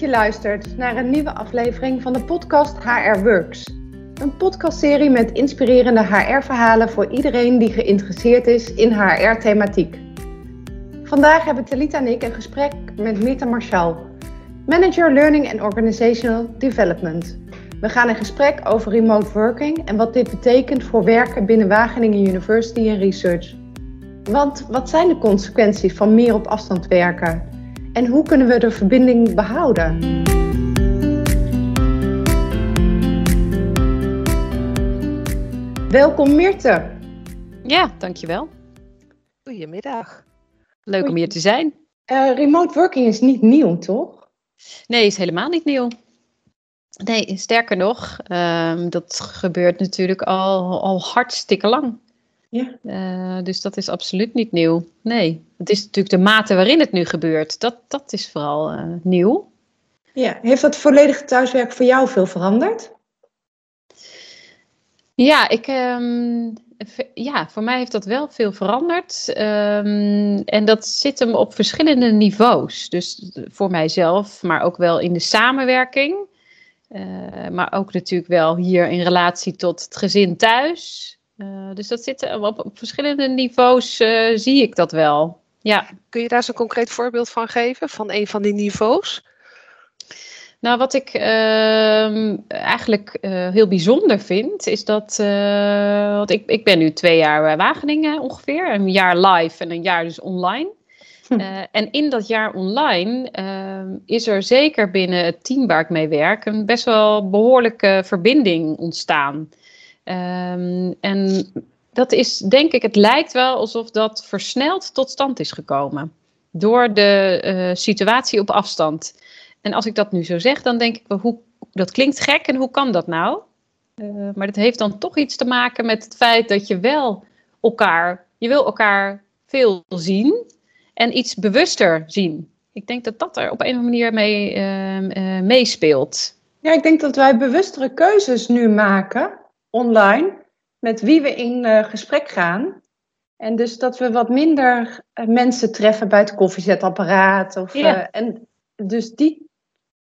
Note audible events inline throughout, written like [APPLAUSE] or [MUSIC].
je luistert naar een nieuwe aflevering van de podcast HR Works. Een podcastserie met inspirerende HR-verhalen voor iedereen die geïnteresseerd is in HR-thematiek. Vandaag hebben Talita en ik een gesprek met Mita Marshall, Manager Learning and Organizational Development. We gaan in gesprek over remote working en wat dit betekent voor werken binnen Wageningen University en Research. Want wat zijn de consequenties van meer op afstand werken? En hoe kunnen we de verbinding behouden? Welkom Mirte. Ja, dankjewel. Goedemiddag. Leuk om hier te zijn. Uh, remote working is niet nieuw, toch? Nee, is helemaal niet nieuw. Nee, sterker nog, um, dat gebeurt natuurlijk al, al hartstikke lang. Ja. Uh, dus dat is absoluut niet nieuw. Nee, het is natuurlijk de mate waarin het nu gebeurt. Dat, dat is vooral uh, nieuw. Ja, heeft dat volledige thuiswerk voor jou veel veranderd? Ja, ik, um, ja, voor mij heeft dat wel veel veranderd. Um, en dat zit hem op verschillende niveaus. Dus voor mijzelf, maar ook wel in de samenwerking. Uh, maar ook natuurlijk wel hier in relatie tot het gezin thuis. Uh, dus dat zit op, op verschillende niveaus, uh, zie ik dat wel. Ja. Kun je daar een concreet voorbeeld van geven, van een van die niveaus? Nou, wat ik uh, eigenlijk heel bijzonder vind, is dat. Want ik, ik ben nu twee jaar bij Wageningen ongeveer. Een jaar live en een jaar dus online. Hm. en in dat jaar online ehm, is er zeker binnen het team waar ik mee werk een best wel behoorlijke verbinding ontstaan. Um, en dat is denk ik, het lijkt wel alsof dat versneld tot stand is gekomen. Door de uh, situatie op afstand. En als ik dat nu zo zeg, dan denk ik hoe, dat klinkt gek en hoe kan dat nou? Uh, maar dat heeft dan toch iets te maken met het feit dat je wel elkaar, je wil elkaar veel zien en iets bewuster zien. Ik denk dat dat er op een of andere manier mee uh, meespeelt. Ja, ik denk dat wij bewustere keuzes nu maken online met wie we in uh, gesprek gaan. En dus dat we wat minder uh, mensen treffen bij het koffiezetapparaat. Of, ja. uh, en dus die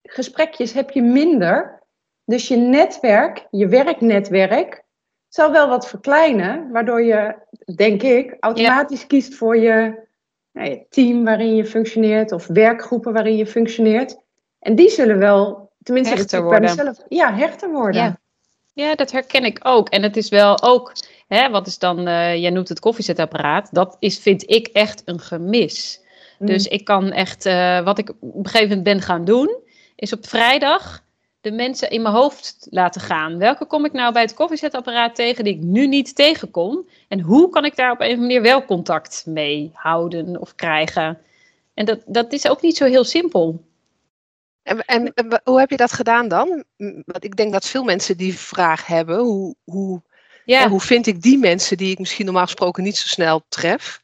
gesprekjes heb je minder. Dus je netwerk, je werknetwerk, zal wel wat verkleinen. Waardoor je, denk ik, automatisch ja. kiest voor je, nou, je team waarin je functioneert. Of werkgroepen waarin je functioneert. En die zullen wel, tenminste hechter worden. bij mezelf, ja, hechter worden. Ja. Ja, dat herken ik ook. En het is wel ook, hè, wat is dan, uh, jij noemt het koffiezetapparaat, dat is, vind ik echt een gemis. Mm. Dus ik kan echt, uh, wat ik op een gegeven moment ben gaan doen, is op vrijdag de mensen in mijn hoofd laten gaan. Welke kom ik nou bij het koffiezetapparaat tegen die ik nu niet tegenkom? En hoe kan ik daar op een of andere manier wel contact mee houden of krijgen? En dat, dat is ook niet zo heel simpel. En, en, en, hoe heb je dat gedaan dan? Want ik denk dat veel mensen die vraag hebben. Hoe, hoe, ja. hoe vind ik die mensen die ik misschien normaal gesproken niet zo snel tref?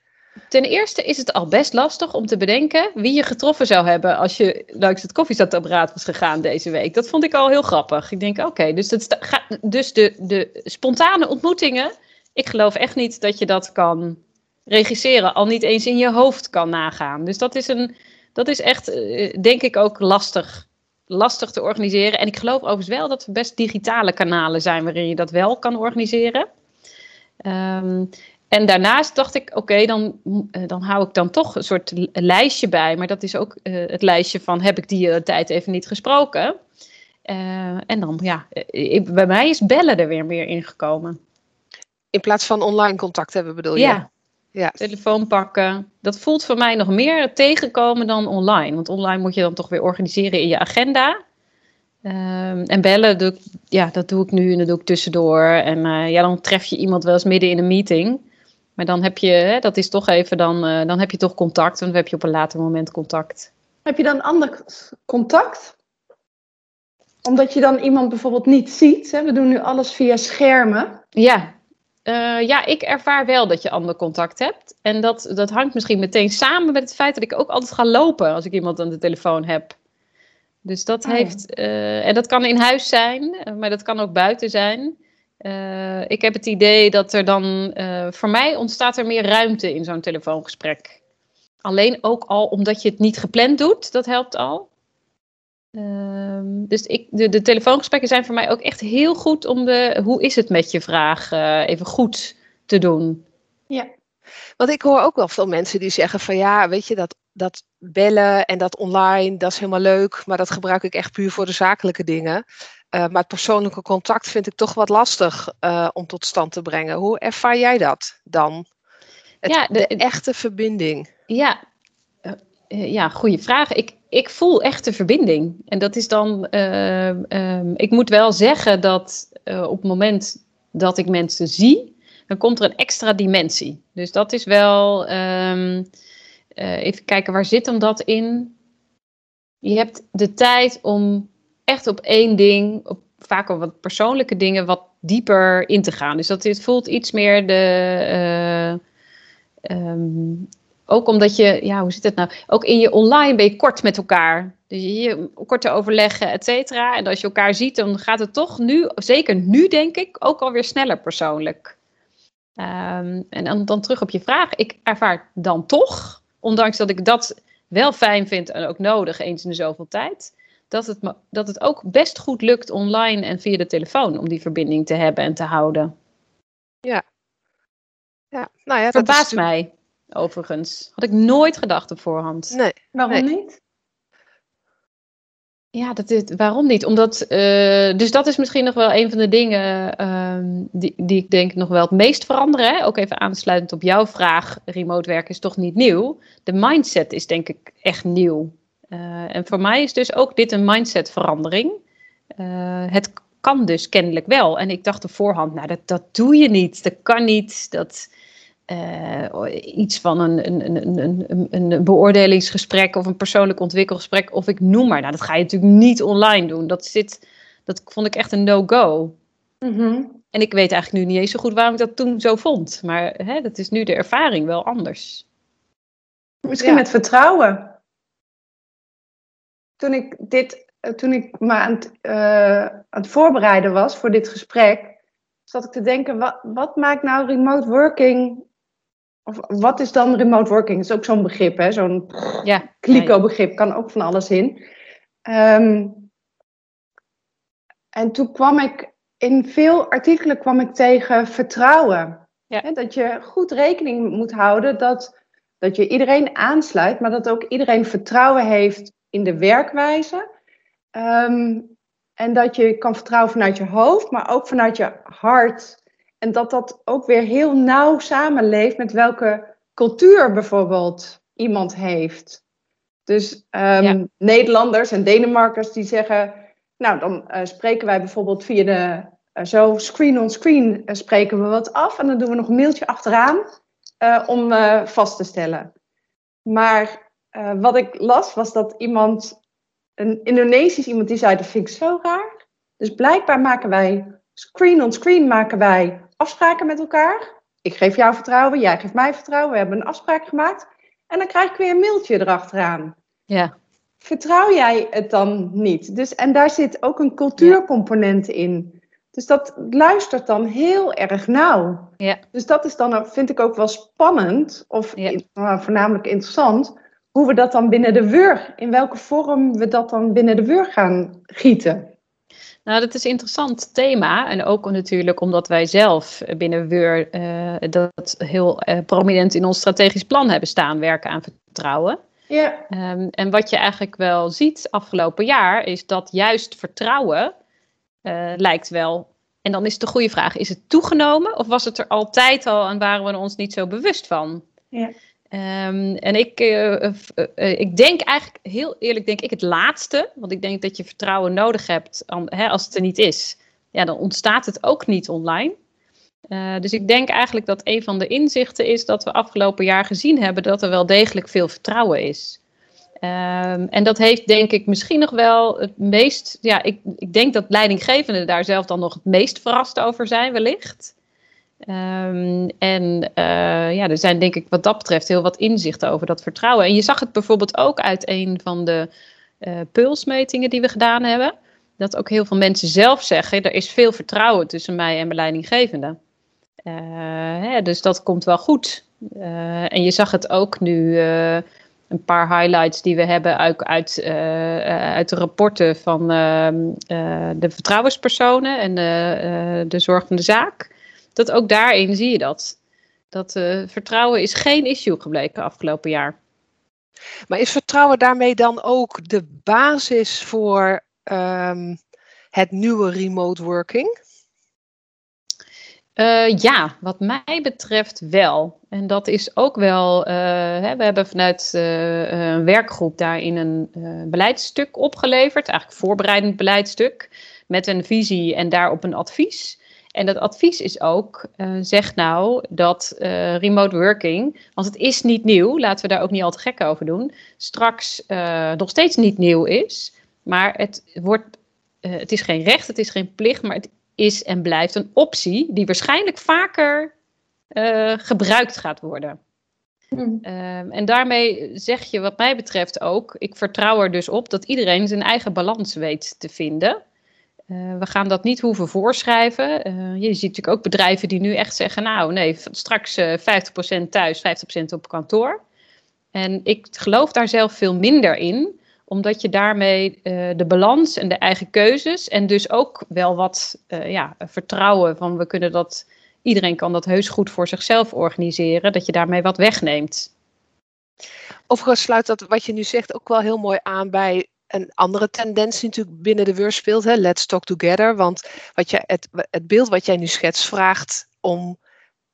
Ten eerste is het al best lastig om te bedenken wie je getroffen zou hebben als je langs het koffiezetapparaat was gegaan deze week. Dat vond ik al heel grappig. Ik denk, oké, okay, dus, dus de, de spontane ontmoetingen. Ik geloof echt niet dat je dat kan regisseren, al niet eens in je hoofd kan nagaan. Dus dat is een, dat is echt, uh, denk ik, ook lastig, lastig te organiseren. En ik geloof overigens wel dat er best digitale kanalen zijn waarin je dat wel kan organiseren. Um, en daarnaast dacht ik, oké, okay, dan, uh, dan hou ik dan toch een soort lijstje bij. Maar dat is ook uh, het lijstje van, heb ik die tijd even niet gesproken? en dan, ja, ik, bij mij is bellen er weer meer ingekomen. In plaats van online contact hebben bedoel je? Ja, ja. Telefoon pakken. Dat voelt voor mij nog meer tegenkomen dan online. Want online moet je dan toch weer organiseren in je agenda. Um, en bellen, doe ik, ja, dat doe ik nu en dat doe ik tussendoor. En uh, ja, dan tref je iemand wel eens midden in een meeting. Maar dan heb je, hè, dat is toch even, dan, uh, dan heb je toch contact. En dan heb je op een later moment contact. Heb je dan ander contact? Omdat je dan iemand bijvoorbeeld niet ziet. Hè? We doen nu alles via schermen. Ja, uh, ja, ik ervaar wel dat je ander contact hebt. En dat, dat hangt misschien meteen samen met het feit dat ik ook altijd ga lopen als ik iemand aan de telefoon heb. Dus dat oh. heeft. Uh, en dat kan in huis zijn, maar dat kan ook buiten zijn. Uh, ik heb het idee dat er dan. voor mij ontstaat er meer ruimte in zo'n telefoongesprek. Alleen ook al omdat je het niet gepland doet, dat helpt al. Ehm, dus ik, de, de telefoongesprekken zijn voor mij ook echt heel goed om de hoe is het met je vraag uh, even goed te doen. Ja, want ik hoor ook wel veel mensen die zeggen van ja, weet je, dat, dat bellen en dat online, dat is helemaal leuk, maar dat gebruik ik echt puur voor de zakelijke dingen. Uh, maar het persoonlijke contact vind ik toch wat lastig uh, om tot stand te brengen. Hoe ervaar jij dat dan? Het, ja, de, de, echte verbinding. Ja, uh, ja goede vraag. Ik, ik voel echt de verbinding. En dat is dan. Ehm, ik moet wel zeggen dat op het moment dat ik mensen zie, dan komt er een extra dimensie. Dus dat is wel. Um, even kijken, waar zit hem dat in? Je hebt de tijd om echt op één ding, op vaak op wat persoonlijke dingen, wat dieper in te gaan. Dus dat het voelt iets meer de. Uh, ook omdat je, ja, hoe zit het nou? Ook in je online ben je kort met elkaar. Dus je, korte overleggen, et cetera. En als je elkaar ziet, dan gaat het toch nu, zeker nu denk ik, ook alweer sneller persoonlijk. Um, en dan, dan terug op je vraag. Ik ervaar dan toch, ondanks dat ik dat wel fijn vind en ook nodig eens in de zoveel tijd, dat het, dat het ook best goed lukt online en via de telefoon om die verbinding te hebben en te houden. Ja. ja. Nou ja Verbaast is... mij, overigens. Had ik nooit gedacht op voorhand. Nee. Waarom niet? Ja, dat is, waarom niet? Omdat, uh, dus dat is misschien nog wel een van de dingen uh, die, die ik denk nog wel het meest veranderen. Hè? Ook even aansluitend op jouw vraag, remote werken is toch niet nieuw. De mindset is denk ik echt nieuw. Uh, en voor mij is dus ook dit een mindsetverandering. Uh, het kan dus kennelijk wel. En ik dacht op voorhand, nou dat, dat doe je niet, dat kan niet. Dat, uh, iets van een, een, een, een, een beoordelingsgesprek of een persoonlijk ontwikkelgesprek of ik noem maar. Nou, dat ga je natuurlijk niet online doen. Dat, zit, dat vond ik echt een no-go. Mm -hmm. En ik weet eigenlijk nu niet eens zo goed waarom ik dat toen zo vond. Maar hè, dat is nu de ervaring wel anders. Misschien ja. met vertrouwen toen ik, dit, eh, toen ik me aan het, uh, aan het voorbereiden was voor dit gesprek, zat ik te denken, wat, wat maakt nou remote working wat is dan remote working? Dat is ook zo'n begrip, hè? Zo'n ja, kliko-begrip, kan ook van alles in. Um, en toen kwam ik, in veel artikelen kwam ik tegen vertrouwen. Ja. dat je goed rekening moet houden dat, dat je iedereen aansluit, maar dat ook iedereen vertrouwen heeft in de werkwijze. Um, en dat je kan vertrouwen vanuit je hoofd, maar ook vanuit je hart. En dat dat ook weer heel nauw samenleeft met welke cultuur bijvoorbeeld iemand heeft. Dus um, Nederlanders en Denemarkers die zeggen, nou dan uh, spreken wij bijvoorbeeld via de, uh, zo screen-on-screen -screen, uh, spreken we wat af en dan doen we nog een mailtje achteraan om vast te stellen. Maar wat ik las was dat iemand, een Indonesisch iemand, die zei: Dat vind ik zo raar. Dus blijkbaar maken wij, screen on screen, maken wij afspraken met elkaar. Ik geef jou vertrouwen, jij geeft mij vertrouwen. We hebben een afspraak gemaakt. En dan krijg ik weer een mailtje erachteraan. Ja. Vertrouw jij het dan niet? Dus, en daar zit ook een cultuurcomponent in. Dus dat luistert dan heel erg nauw. Ja. Dus dat is dan, vind ik ook wel spannend, of ja. voornamelijk interessant, hoe we dat dan binnen de WUR, in welke vorm we dat dan binnen de WUR gaan gieten. Nou, dat is een interessant thema. En ook natuurlijk omdat wij zelf binnen WUR uh, dat heel uh, prominent in ons strategisch plan hebben staan, werken aan vertrouwen. Ja. Um, en wat je eigenlijk wel ziet afgelopen jaar, is dat juist vertrouwen uh, lijkt wel. En dan is de goede vraag: is het toegenomen of was het er altijd al en waren we ons niet zo bewust van? Ja. Um, en ik, uh, uh, ik denk eigenlijk, heel eerlijk, denk ik het laatste. Want ik denk dat je vertrouwen nodig hebt hè, als het er niet is. Ja, dan ontstaat het ook niet online. dus ik denk eigenlijk dat een van de inzichten is dat we afgelopen jaar gezien hebben dat er wel degelijk veel vertrouwen is. Um, en dat heeft denk ik misschien nog wel het meest, ja, ik, ik denk dat leidinggevenden daar zelf dan nog het meest verrast over zijn wellicht. Um, en uh, ja, er zijn denk ik wat dat betreft heel wat inzichten over dat vertrouwen. En je zag het bijvoorbeeld ook uit een van de uh, pulsmetingen die we gedaan hebben. Dat ook heel veel mensen zelf zeggen, er is veel vertrouwen tussen mij en mijn leidinggevende. Uh, hè, dus dat komt wel goed. en je zag het ook nu een paar highlights die we hebben uit, uit, uit de rapporten van ehm, de vertrouwenspersonen en de, de zorgende zaak. Dat ook daarin zie je dat. Dat vertrouwen is geen issue gebleken afgelopen jaar. Maar is vertrouwen daarmee dan ook de basis voor ehm, het nieuwe remote working? Uh, ja, wat mij betreft wel. En dat is ook wel. Uh, hè, we hebben vanuit uh, een werkgroep daarin een beleidstuk opgeleverd, eigenlijk voorbereidend beleidstuk, met een visie en daarop een advies. En dat advies is ook, zeg nou dat remote working, want het is niet nieuw, laten we daar ook niet al te gek over doen, straks nog steeds niet nieuw is, maar het wordt het is geen recht, het is geen plicht, maar het is en blijft een optie die waarschijnlijk vaker uh, gebruikt gaat worden. Hmm. Ehm, en daarmee zeg je, wat mij betreft ook, ik vertrouw er dus op dat iedereen zijn eigen balans weet te vinden. Uh, we gaan dat niet hoeven voorschrijven. Uh, je ziet natuurlijk ook bedrijven die nu echt zeggen: Nou, nee, straks 50% thuis, 50% op kantoor. En ik geloof daar zelf veel minder in omdat je daarmee de balans en de eigen keuzes en dus ook wel wat ja, vertrouwen van we kunnen dat, iedereen kan dat heus goed voor zichzelf organiseren, dat je daarmee wat wegneemt. Overigens sluit dat wat je nu zegt ook wel heel mooi aan bij een andere tendens die natuurlijk binnen de WUR speelt. Hè? Let's talk together. Want wat je, het, het beeld wat jij nu schetst vraagt om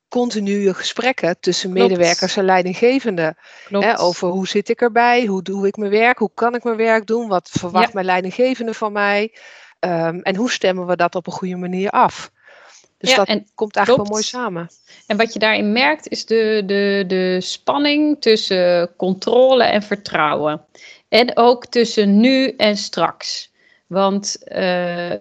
continue gesprekken tussen medewerkers en leidinggevenden. Hè, over hoe zit ik erbij, hoe doe ik mijn werk, hoe kan ik mijn werk doen, wat verwacht mijn leidinggevende van mij um, en hoe stemmen we dat op een goede manier af. Dus ja, dat en komt eigenlijk wel mooi samen. En wat je daarin merkt is de, de, de spanning tussen controle en vertrouwen. En ook tussen nu en straks. Want uh,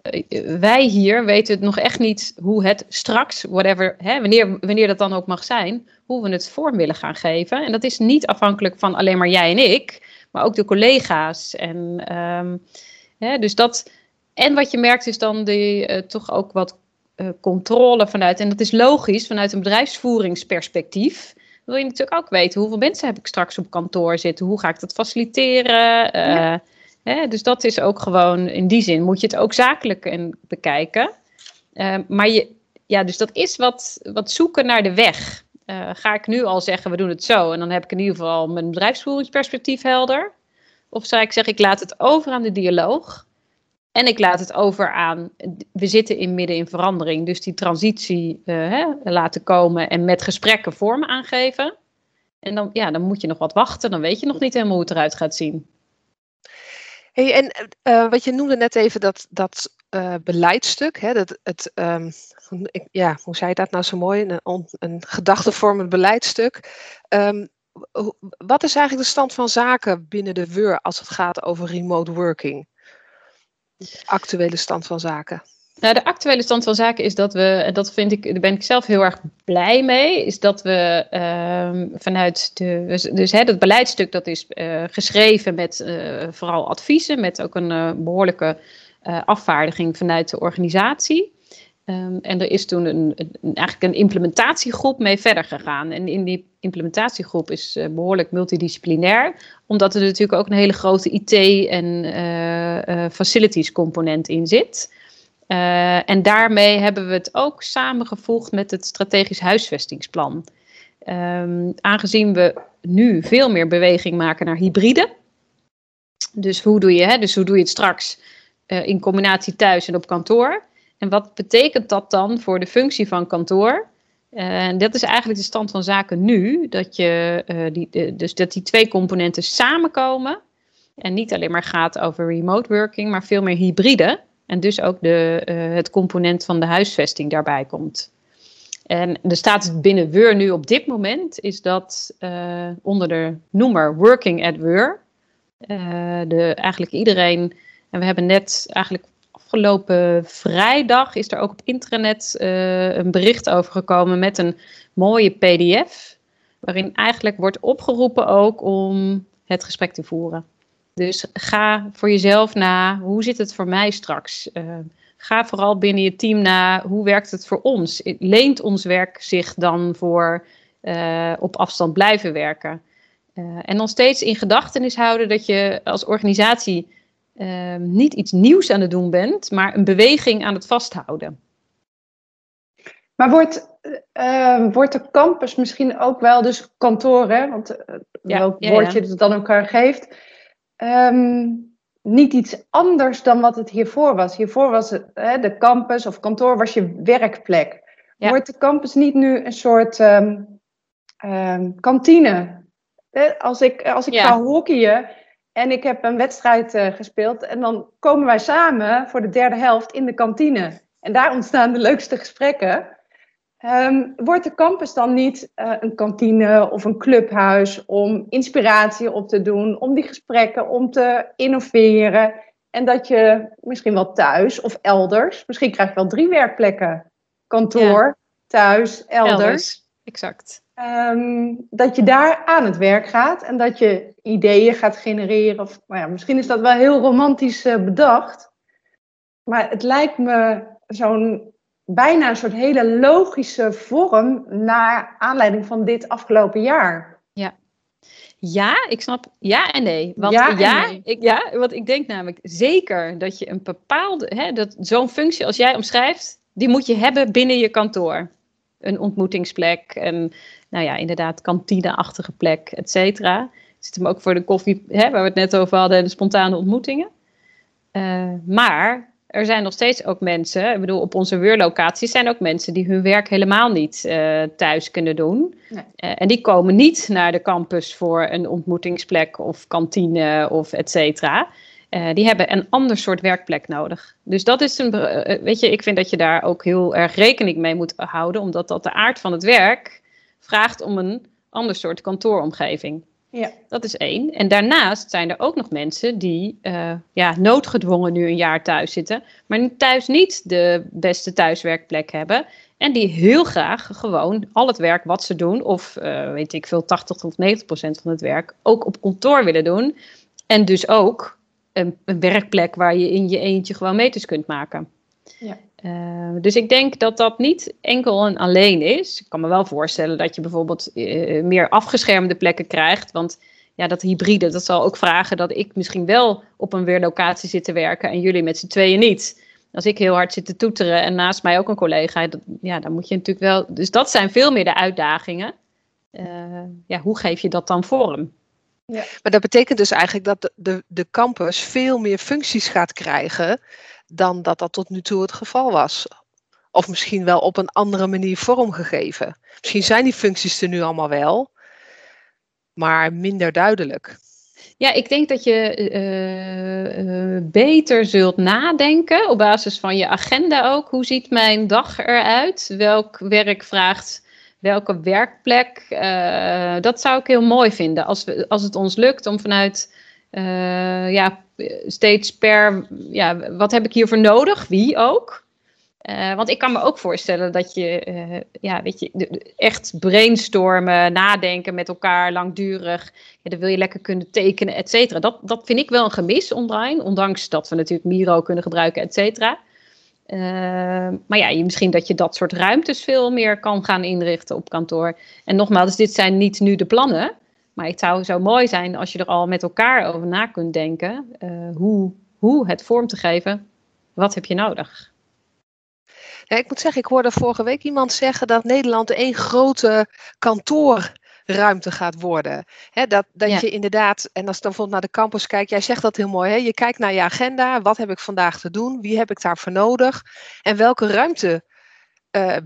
wij hier weten het nog echt niet hoe het straks, whatever, hè, wanneer, wanneer dat dan ook mag zijn, hoe we het vorm willen gaan geven. En dat is niet afhankelijk van alleen maar jij en ik, maar ook de collega's. En, um, hè, dus dat, en wat je merkt is dan de, uh, toch ook wat uh, controle vanuit, en dat is logisch, vanuit een bedrijfsvoeringsperspectief wil je natuurlijk ook weten hoeveel mensen heb ik straks op kantoor zitten, hoe ga ik dat faciliteren. Ja. Hè? Dus dat is ook gewoon, in die zin moet je het ook zakelijk en bekijken. Uh, maar je, ja, dus dat is wat, wat zoeken naar de weg. Uh, ga ik nu al zeggen, we doen het zo en dan heb ik in ieder geval mijn bedrijfsvoeringsperspectief helder? Of zou ik zeggen, ik laat het over aan de dialoog en ik laat het over aan, we zitten in midden in verandering, dus die transitie uh, hè, laten komen en met gesprekken vorm aangeven. En dan, ja, dan moet je nog wat wachten, dan weet je nog niet helemaal hoe het eruit gaat zien. Hey, en uh, wat je noemde net even dat, dat uh, beleidstuk, hè, dat, het, um, ja, hoe zei je dat nou zo mooi? Een, gedachtevormend beleidstuk. Um, wat is eigenlijk de stand van zaken binnen de WUR als het gaat over remote working? Actuele stand van zaken. Nou, de actuele stand van zaken is dat we, en dat vind ik, daar ben ik zelf heel erg blij mee, is dat we um, vanuit de, dus, hè, dat beleidstuk dat is uh, geschreven met uh, vooral adviezen, met ook een uh, behoorlijke afvaardiging vanuit de organisatie. Um, en er is toen een, eigenlijk een implementatiegroep mee verder gegaan. En in die implementatiegroep is behoorlijk multidisciplinair, omdat er natuurlijk ook een hele grote IT- en facilities component in zit. En daarmee hebben we het ook samengevoegd met het strategisch huisvestingsplan. Um, aangezien we nu veel meer beweging maken naar hybride. Dus hoe doe je, hè? Dus hoe doe je het straks in combinatie thuis en op kantoor? En wat betekent dat dan voor de functie van kantoor? En dat is eigenlijk de stand van zaken nu, dat, je, die, dus dat die twee componenten samenkomen. En niet alleen maar gaat over remote working, maar veel meer hybride. En dus ook de, uh, het component van de huisvesting daarbij komt. En de status binnen WUR nu op dit moment is dat uh, onder de noemer Working at WUR, de, eigenlijk iedereen, en we hebben net eigenlijk afgelopen vrijdag is er ook op internet een bericht over gekomen met een mooie PDF, waarin eigenlijk wordt opgeroepen ook om het gesprek te voeren. Dus ga voor jezelf na, hoe zit het voor mij straks? Uh, ga vooral binnen je team na, hoe werkt het voor ons? Leent ons werk zich dan voor uh, op afstand blijven werken? en nog steeds in gedachtenis houden dat je als organisatie niet iets nieuws aan het doen bent, maar een beweging aan het vasthouden. Maar wordt, uh, wordt de campus misschien ook wel, dus kantoren, want uh, ja, welk woordje het dan ook geeft, um, niet iets anders dan wat het hiervoor was. Hiervoor was het, hè, de campus of kantoor was je werkplek. Wordt de campus niet nu een soort um, um, kantine? Als ik, als ik ga hockeyen en ik heb een wedstrijd uh, gespeeld en dan komen wij samen voor de derde helft in de kantine. En daar [LAUGHS] ontstaan de leukste gesprekken. Um, wordt de campus dan niet uh, een kantine of een clubhuis om inspiratie op te doen, om die gesprekken, om te innoveren? En dat je misschien wel thuis of elders, misschien krijg je wel drie werkplekken: kantoor, thuis, elders. elders. Exact. Um, dat je daar aan het werk gaat en dat je ideeën gaat genereren. Of, nou ja, misschien is dat wel heel romantisch uh, bedacht. Maar het lijkt me zo'n bijna een soort hele logische vorm naar aanleiding van dit afgelopen jaar. Ja. Ja, ik snap ja en nee. Want ja, ja, nee. Ik, ja want ik denk namelijk zeker dat je een bepaalde, hè, dat zo'n functie als jij omschrijft, die moet je hebben binnen je kantoor. Een ontmoetingsplek, een, nou ja, inderdaad, kantineachtige plek, et cetera. Zit hem ook voor de koffie, hè, waar we het net over hadden, de spontane ontmoetingen. Uh, maar er zijn nog steeds ook mensen, ik bedoel, op onze weerlocaties zijn ook mensen die hun werk helemaal niet uh, thuis kunnen doen. Nee. Uh, en die komen niet naar de campus voor een ontmoetingsplek of kantine of et cetera. Uh, die hebben een ander soort werkplek nodig. Dus dat is een, weet je, ik vind dat je daar ook heel erg rekening mee moet houden, omdat dat de aard van het werk vraagt om een ander soort kantooromgeving. Ja. Dat is één. En daarnaast zijn er ook nog mensen die uh, ja, noodgedwongen nu een jaar thuis zitten, maar thuis niet de beste thuiswerkplek hebben. En die heel graag gewoon al het werk wat ze doen, of weet ik veel, 80 of 90 procent van het werk, ook op kantoor willen doen. En dus ook een, een werkplek waar je in je eentje gewoon meters kunt maken. Ja. Uh, dus ik denk dat dat niet enkel en alleen is. Ik kan me wel voorstellen dat je bijvoorbeeld uh, meer afgeschermde plekken krijgt. Want ja, dat hybride, dat zal ook vragen dat ik misschien wel op een weerlocatie zit te werken en jullie met z'n tweeën niet. Als ik heel hard zit te toeteren en naast mij ook een collega, dat, ja, dan moet je natuurlijk wel. Dus dat zijn veel meer de uitdagingen. Uh, ja, hoe geef je dat dan vorm? Ja. Maar dat betekent dus eigenlijk dat de, de, de campus veel meer functies gaat krijgen dan dat dat tot nu toe het geval was. Of misschien wel op een andere manier vormgegeven. Misschien zijn die functies er nu allemaal wel, maar minder duidelijk. Ja, ik denk dat je uh, uh, beter zult nadenken op basis van je agenda ook. Hoe ziet mijn dag eruit? Welk werk vraagt welke werkplek? Uh, dat zou ik heel mooi vinden als, we, als het ons lukt om vanuit ja, steeds per, ja, wat heb ik hiervoor nodig? Wie ook? Uh, want ik kan me ook voorstellen dat je, ja, weet je, echt brainstormen, nadenken met elkaar langdurig. Ja, dan wil je lekker kunnen tekenen, et cetera. Dat, dat vind ik wel een gemis online, ondanks dat we natuurlijk Miro kunnen gebruiken, et cetera. Uh, maar ja, je, misschien dat je dat soort ruimtes veel meer kan gaan inrichten op kantoor. En nogmaals, dit zijn niet nu de plannen. Maar het zou zo mooi zijn als je er al met elkaar over na kunt denken. Uh, hoe, hoe het vorm te geven. Wat heb je nodig? Ik moet zeggen, ik hoorde vorige week iemand zeggen dat Nederland één grote kantoorruimte gaat worden. dat dat je inderdaad, en als ik dan bijvoorbeeld naar de campus kijk, jij zegt dat heel mooi, hè? je kijkt naar je agenda, wat heb ik vandaag te doen, wie heb ik daarvoor nodig en welke ruimte uh,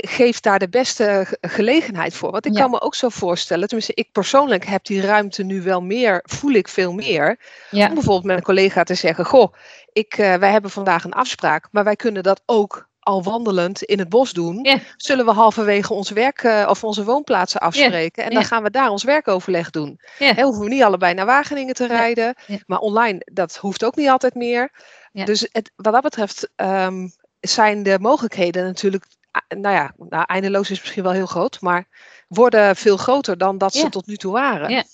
geeft daar de beste gelegenheid voor. Want ik kan me ook zo voorstellen, tenminste ik persoonlijk heb die ruimte nu wel meer, voel ik veel meer. Om bijvoorbeeld met een collega te zeggen, goh, ik, uh, wij hebben vandaag een afspraak, maar wij kunnen dat ook al wandelend in het bos doen. Zullen we halverwege ons werk uh, of onze woonplaatsen afspreken. En dan gaan we daar ons werkoverleg doen. He, hoeven we niet allebei naar Wageningen te rijden. Maar online, dat hoeft ook niet altijd meer. Dus het, wat dat betreft um, zijn de mogelijkheden natuurlijk, nou ja, nou, eindeloos is misschien wel heel groot, maar worden veel groter dan dat ze tot nu toe waren. Ja.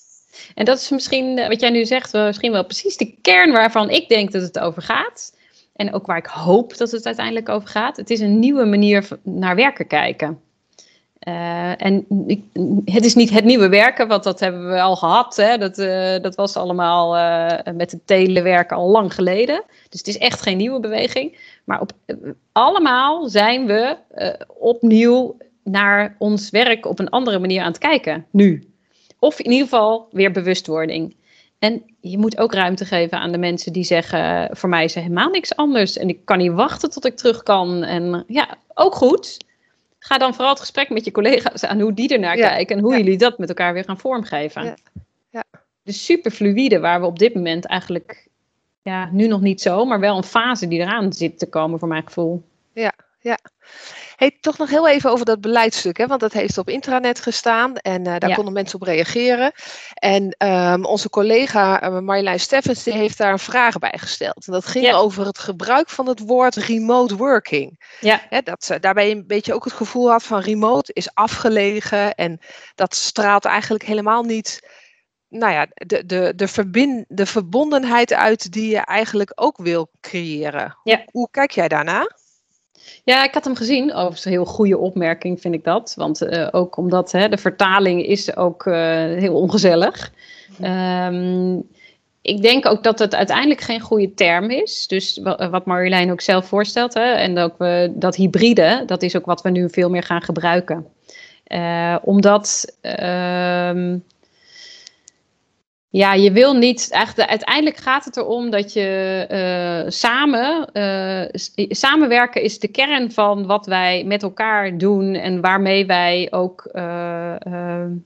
En dat is misschien, eh, wat jij nu zegt, misschien wel precies de kern waarvan ik denk dat het over gaat. En ook waar ik hoop dat het uiteindelijk over gaat. Het is een nieuwe manier naar werken kijken. Uh, en het is niet het nieuwe werken, want dat hebben we al gehad. Hè? Dat, uh, dat was allemaal uh, met het telewerken al lang geleden. Dus het is echt geen nieuwe beweging. Maar op, allemaal zijn we opnieuw naar ons werk op een andere manier aan het kijken, nu. Of in ieder geval weer bewustwording. En je moet ook ruimte geven aan de mensen die zeggen: voor mij is er helemaal niks anders. En ik kan niet wachten tot ik terug kan. En ja, ook goed ga dan vooral het gesprek met je collega's aan hoe die ernaar kijken en hoe jullie dat met elkaar weer gaan vormgeven. Ja. ja. Dus super fluïde, waar we op dit moment eigenlijk, ja, nu nog niet zo, maar wel een fase die eraan zit te komen, voor mijn gevoel. Ja, ja. Hey, toch nog heel even over dat beleidstuk, hè? want dat heeft op intranet gestaan en uh, daar konden mensen op reageren. En um, onze collega uh, Marjolein Steffens die heeft daar een vraag bij gesteld. En dat ging over het gebruik van het woord remote working. Ja. Hè, dat ze daarbij een beetje ook het gevoel had van remote is afgelegen en dat straalt eigenlijk helemaal niet nou ja, de, de, de, verbind, de verbondenheid uit die je eigenlijk ook wil creëren. Ja. Hoe, hoe kijk jij daarna? Ja, ik had hem gezien. Overigens een heel goede opmerking vind ik dat. Want uh, ook omdat hè, de vertaling is ook uh, heel ongezellig. Um, ik denk ook dat het uiteindelijk geen goede term is. Dus wat Marjolein ook zelf voorstelt. Hè, en ook we, dat hybride, dat is ook wat we nu veel meer gaan gebruiken. Uh, omdat uh, ja, je wil niet. Eigenlijk, uiteindelijk gaat het erom dat je uh, samen. Uh, samenwerken is de kern van wat wij met elkaar doen. En waarmee wij ook uh,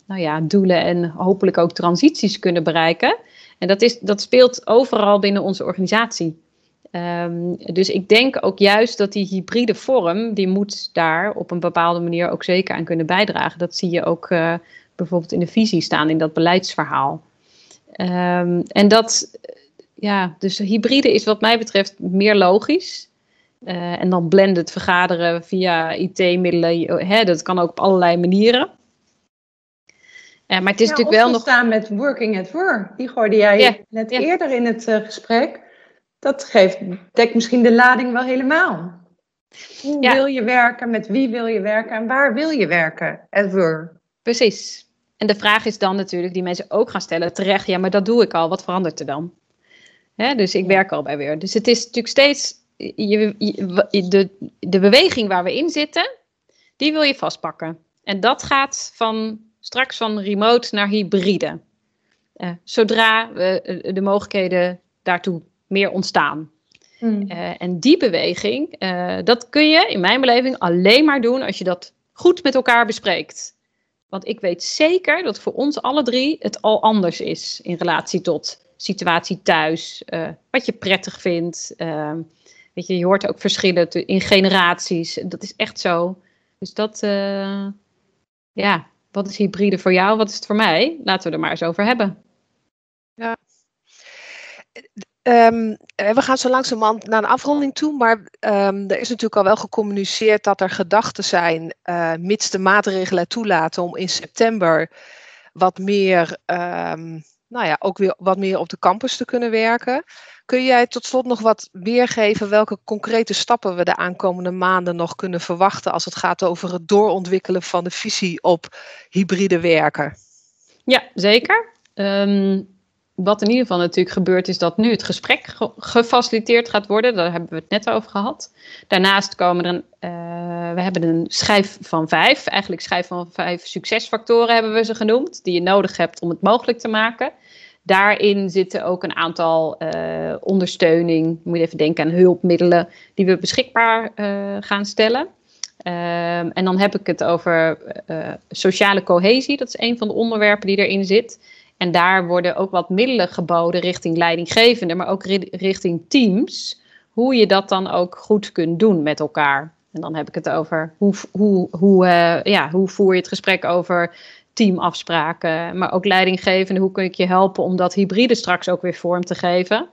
nou ja, doelen en hopelijk ook transities kunnen bereiken. En dat, is, dat speelt overal binnen onze organisatie. Um, dus ik denk ook juist dat die hybride vorm. die moet daar op een bepaalde manier ook zeker aan kunnen bijdragen. Dat zie je ook bijvoorbeeld in de visie staan, in dat beleidsverhaal. Um, en dat, ja, dus hybride is wat mij betreft meer logisch. Uh, en dan blended vergaderen via IT-middelen, hè, dat kan ook op allerlei manieren. Uh, maar het is natuurlijk wel nog. staan met working at work. Die gooide jij net eerder in het uh, gesprek. Dat geeft, dekt misschien de lading wel helemaal. Hoe wil je werken? Met wie wil je werken? En waar wil je werken at work? Precies. En de vraag is dan natuurlijk, die mensen ook gaan stellen terecht, ja, maar dat doe ik al, wat verandert er dan? Hè, dus ik werk al bij weer. Dus het is natuurlijk steeds, je, de, de beweging waar we in zitten, die wil je vastpakken. En dat gaat van straks van remote naar hybride. Uh, zodra uh, de mogelijkheden daartoe meer ontstaan. Hmm. Uh, en die beweging, dat kun je in mijn beleving alleen maar doen als je dat goed met elkaar bespreekt. Want ik weet zeker dat voor ons alle drie het al anders is in relatie tot situatie thuis, uh, wat je prettig vindt. Uh, weet je, je hoort ook verschillen in generaties. Dat is echt zo. Dus dat, uh, ja, wat is hybride voor jou? Wat is het voor mij? Laten we er maar eens over hebben. Ja. Um, we gaan zo langzamerhand naar een afronding toe, maar um, er is natuurlijk al wel gecommuniceerd dat er gedachten zijn, uh, mits de maatregelen toelaten, om in september wat meer, um, nou ja, ook weer wat meer op de campus te kunnen werken. Kun jij tot slot nog wat weergeven welke concrete stappen we de aankomende maanden nog kunnen verwachten als het gaat over het doorontwikkelen van de visie op hybride werken? Ja, zeker. Um, wat in ieder geval natuurlijk gebeurt, is dat nu het gesprek gefaciliteerd gaat worden. Daar hebben we het net over gehad. Daarnaast komen er een, uh, we hebben een schijf van vijf, eigenlijk schijf van vijf succesfactoren hebben we ze genoemd, die je nodig hebt om het mogelijk te maken. Daarin zitten ook een aantal uh, ondersteuning, moet je even denken aan hulpmiddelen, die we beschikbaar uh, gaan stellen. Ehm, en dan heb ik het over sociale cohesie, dat is een van de onderwerpen die erin zit. En daar worden ook wat middelen geboden richting leidinggevenden, maar ook richting teams. Hoe je dat dan ook goed kunt doen met elkaar. En dan heb ik het over hoe, hoe, hoe, uh, ja, hoe voer je het gesprek over teamafspraken, maar ook leidinggevende. Hoe kun ik je helpen om dat hybride straks ook weer vorm te geven?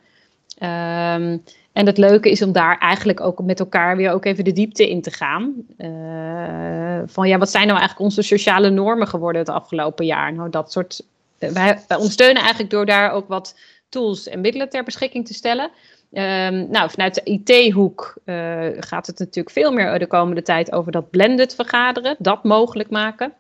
Um, en het leuke is om daar eigenlijk ook met elkaar weer ook even de diepte in te gaan. Uh, van ja, wat zijn nou eigenlijk onze sociale normen geworden het afgelopen jaar? Nou, dat soort wij, ondersteunen eigenlijk door daar ook wat tools en middelen ter beschikking te stellen. Ehm, nou, vanuit de IT-hoek gaat het natuurlijk veel meer de komende tijd over dat blended vergaderen, dat mogelijk maken.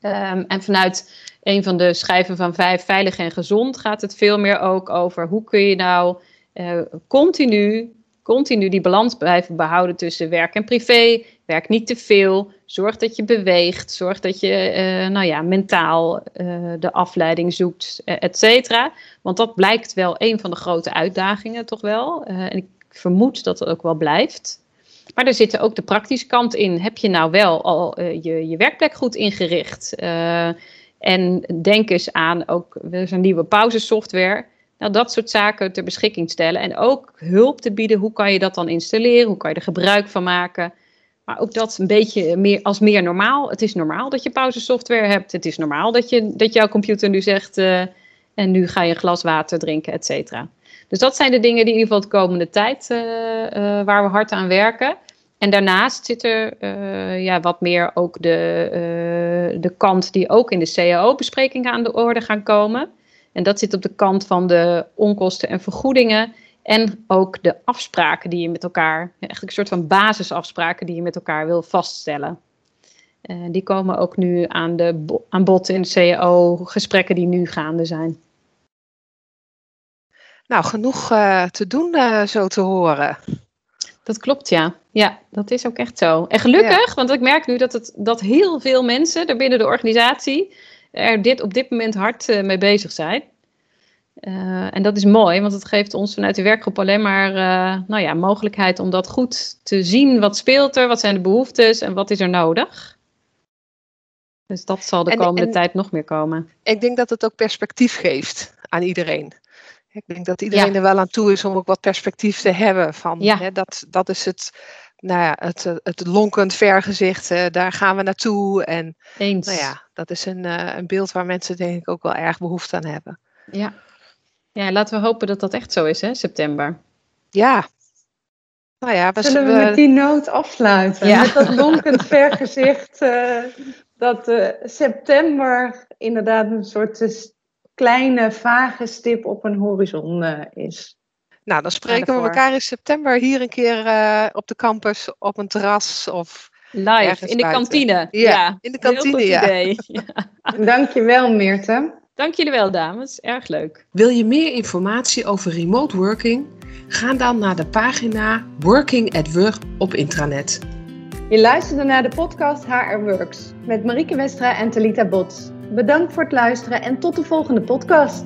Ehm, en vanuit een van de schijven van vijf, veilig en gezond, gaat het veel meer ook over hoe kun je nou uh, continu, continu die balans blijven behouden tussen werk en privé. Werk niet te veel. Zorg dat je beweegt. Zorg dat je uh, nou ja, mentaal uh, de afleiding zoekt, et cetera. Want dat blijkt wel een van de grote uitdagingen, toch wel. en ik vermoed dat het ook wel blijft. Maar er zit ook de praktische kant in. Heb je nou wel al je, je werkplek goed ingericht? En denk eens aan ook een nieuwe pauzesoftware. Nou, dat soort zaken ter beschikking stellen. En ook hulp te bieden. Hoe kan je dat dan installeren? Hoe kan je er gebruik van maken? Maar ook dat een beetje meer, als meer normaal. Het is normaal dat je pauzesoftware hebt. Het is normaal dat, je, dat jouw computer nu zegt. Uh, en nu ga je een glas water drinken, et cetera. Dus dat zijn de dingen die in ieder geval de komende tijd uh, uh, waar we hard aan werken. En daarnaast zit er ja, wat meer ook de, de kant die ook in de CAO-besprekingen aan de orde gaan komen. En dat zit op de kant van de onkosten en vergoedingen. En ook de afspraken die je met elkaar, eigenlijk een soort van basisafspraken die je met elkaar wil vaststellen. die komen ook nu aan, de, aan bod in de CAO-gesprekken die nu gaande zijn. Nou, genoeg uh, te doen, uh, zo te horen. Dat klopt, ja. Ja, dat is ook echt zo. En gelukkig, ja. want ik merk nu dat, het, dat heel veel mensen er binnen de organisatie er dit, op dit moment hard uh, mee bezig zijn. en dat is mooi, want het geeft ons vanuit de werkgroep alleen maar nou ja, mogelijkheid om dat goed te zien. Wat speelt er, wat zijn de behoeftes en wat is er nodig? Dus dat zal de komende en, en, tijd nog meer komen. Ik denk dat het ook perspectief geeft aan iedereen. Ik denk dat iedereen ja. er wel aan toe is om ook wat perspectief te hebben. Van, ja. hè, dat, dat is het, nou ja, het, het lonkend vergezicht, uh, daar gaan we naartoe. En Eens. Nou ja, dat is een, uh, een beeld waar mensen denk ik ook wel erg behoefte aan hebben. Ja. ja, laten we hopen dat dat echt zo is, hè, september. Ja. Nou ja, we Zullen we, we met die noot afsluiten? Ja. Met dat lonkend vergezicht, uh, dat september inderdaad een soort kleine, vage stip op een horizon uh, is. Nou, dan spreken we elkaar in september hier een keer uh, op de campus, op een terras of live in de buiten. kantine. Ja, ja, in de kantine. ja. Idee. [LAUGHS] ja. Dankjewel, Meerte. Dank jullie wel, dames. Erg leuk. Wil je meer informatie over remote working? Ga dan naar de pagina Working at Work op intranet. Je luisterde naar de podcast HR Works met Marieke Westra en Talita Bots. Bedankt voor het luisteren en tot de volgende podcast.